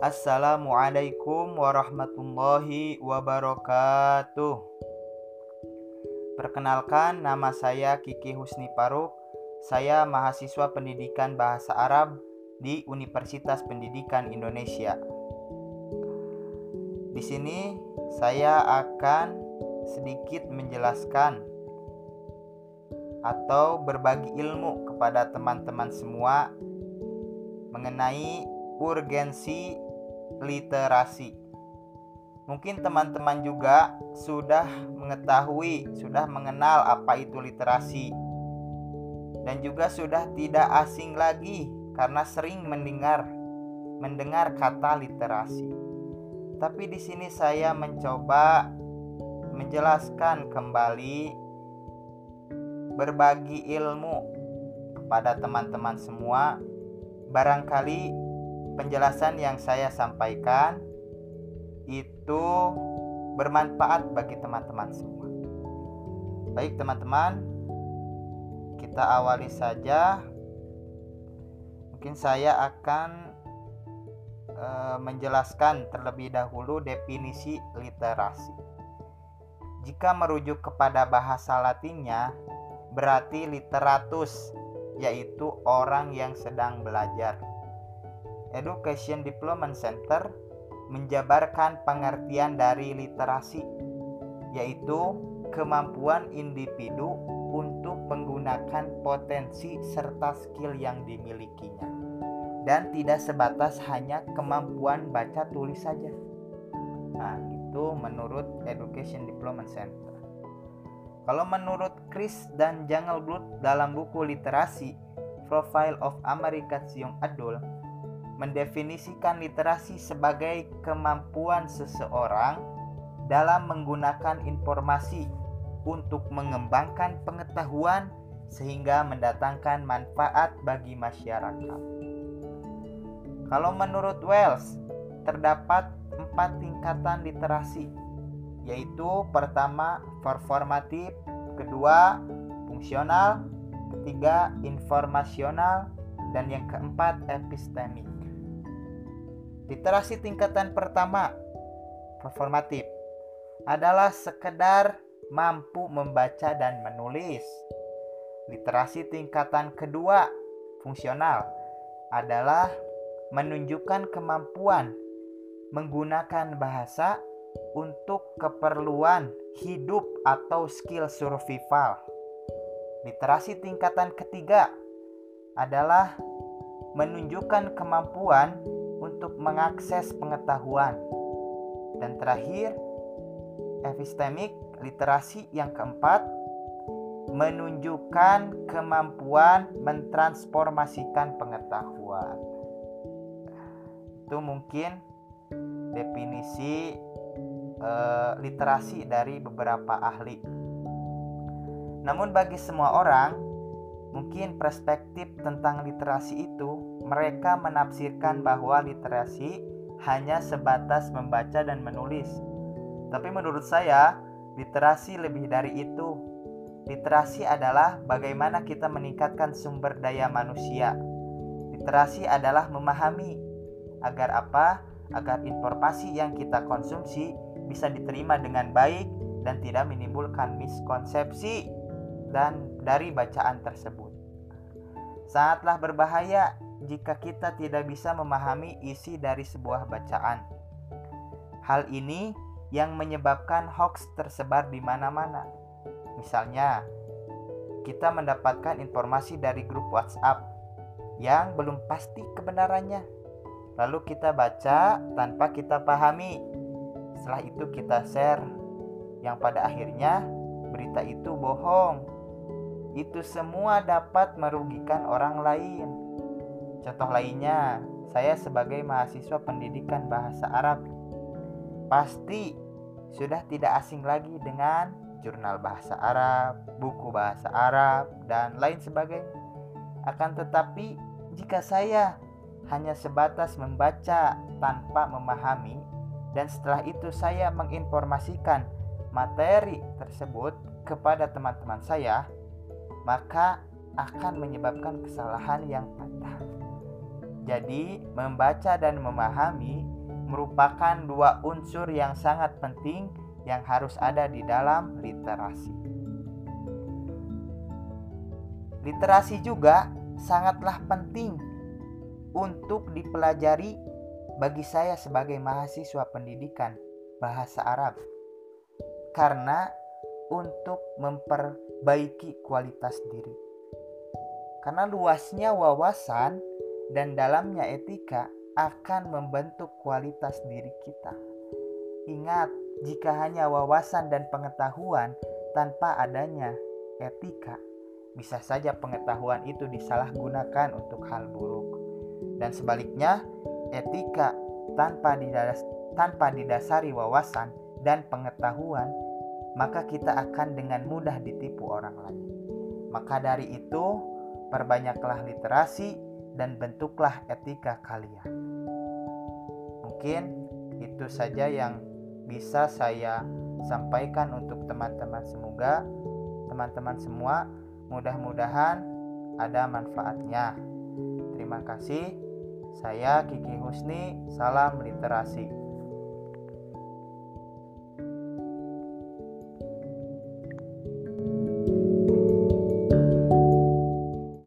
Assalamualaikum warahmatullahi wabarakatuh. Perkenalkan, nama saya Kiki Husni Paruk. Saya mahasiswa pendidikan bahasa Arab di Universitas Pendidikan Indonesia. Di sini saya akan sedikit menjelaskan atau berbagi ilmu kepada teman-teman semua mengenai urgensi literasi. Mungkin teman-teman juga sudah mengetahui, sudah mengenal apa itu literasi, dan juga sudah tidak asing lagi karena sering mendengar mendengar kata literasi. Tapi di sini saya mencoba menjelaskan kembali berbagi ilmu kepada teman-teman semua. Barangkali penjelasan yang saya sampaikan itu bermanfaat bagi teman-teman semua. Baik, teman-teman, kita awali saja. Mungkin saya akan e, menjelaskan terlebih dahulu definisi literasi. Jika merujuk kepada bahasa Latinnya, berarti literatus, yaitu orang yang sedang belajar. Education Development Center menjabarkan pengertian dari literasi, yaitu kemampuan individu untuk menggunakan potensi serta skill yang dimilikinya, dan tidak sebatas hanya kemampuan baca tulis saja. Nah, itu menurut Education Development Center. Kalau menurut Chris dan Jungle Blood dalam buku literasi Profile of American Young Adult mendefinisikan literasi sebagai kemampuan seseorang dalam menggunakan informasi untuk mengembangkan pengetahuan sehingga mendatangkan manfaat bagi masyarakat. Kalau menurut Wells, terdapat empat tingkatan literasi, yaitu pertama performatif, kedua fungsional, ketiga informasional, dan yang keempat epistemik. Literasi tingkatan pertama, performatif, adalah sekedar mampu membaca dan menulis. Literasi tingkatan kedua, fungsional, adalah menunjukkan kemampuan menggunakan bahasa untuk keperluan hidup atau skill survival. Literasi tingkatan ketiga adalah menunjukkan kemampuan untuk mengakses pengetahuan. Dan terakhir, epistemik literasi yang keempat menunjukkan kemampuan mentransformasikan pengetahuan. Itu mungkin definisi uh, literasi dari beberapa ahli. Namun bagi semua orang, mungkin perspektif tentang literasi itu mereka menafsirkan bahwa literasi hanya sebatas membaca dan menulis. Tapi menurut saya, literasi lebih dari itu. Literasi adalah bagaimana kita meningkatkan sumber daya manusia. Literasi adalah memahami agar apa? Agar informasi yang kita konsumsi bisa diterima dengan baik dan tidak menimbulkan miskonsepsi dan dari bacaan tersebut. Sangatlah berbahaya jika kita tidak bisa memahami isi dari sebuah bacaan. Hal ini yang menyebabkan hoax tersebar di mana-mana. Misalnya, kita mendapatkan informasi dari grup WhatsApp yang belum pasti kebenarannya. Lalu kita baca tanpa kita pahami. Setelah itu kita share yang pada akhirnya berita itu bohong. Itu semua dapat merugikan orang lain. Contoh lainnya, saya sebagai mahasiswa pendidikan bahasa Arab pasti sudah tidak asing lagi dengan jurnal bahasa Arab, buku bahasa Arab, dan lain sebagainya. Akan tetapi, jika saya hanya sebatas membaca tanpa memahami, dan setelah itu saya menginformasikan materi tersebut kepada teman-teman saya, maka akan menyebabkan kesalahan yang fatal. Jadi, membaca dan memahami merupakan dua unsur yang sangat penting yang harus ada di dalam literasi. Literasi juga sangatlah penting untuk dipelajari bagi saya sebagai mahasiswa pendidikan bahasa Arab. Karena untuk memperbaiki kualitas diri. Karena luasnya wawasan dan dalamnya etika akan membentuk kualitas diri kita. Ingat, jika hanya wawasan dan pengetahuan tanpa adanya etika, bisa saja pengetahuan itu disalahgunakan untuk hal buruk. Dan sebaliknya, etika tanpa didas tanpa didasari wawasan dan pengetahuan, maka kita akan dengan mudah ditipu orang lain. Maka dari itu, perbanyaklah literasi dan bentuklah etika kalian. Mungkin itu saja yang bisa saya sampaikan untuk teman-teman. Semoga teman-teman semua mudah-mudahan ada manfaatnya. Terima kasih. Saya Kiki Husni, salam literasi.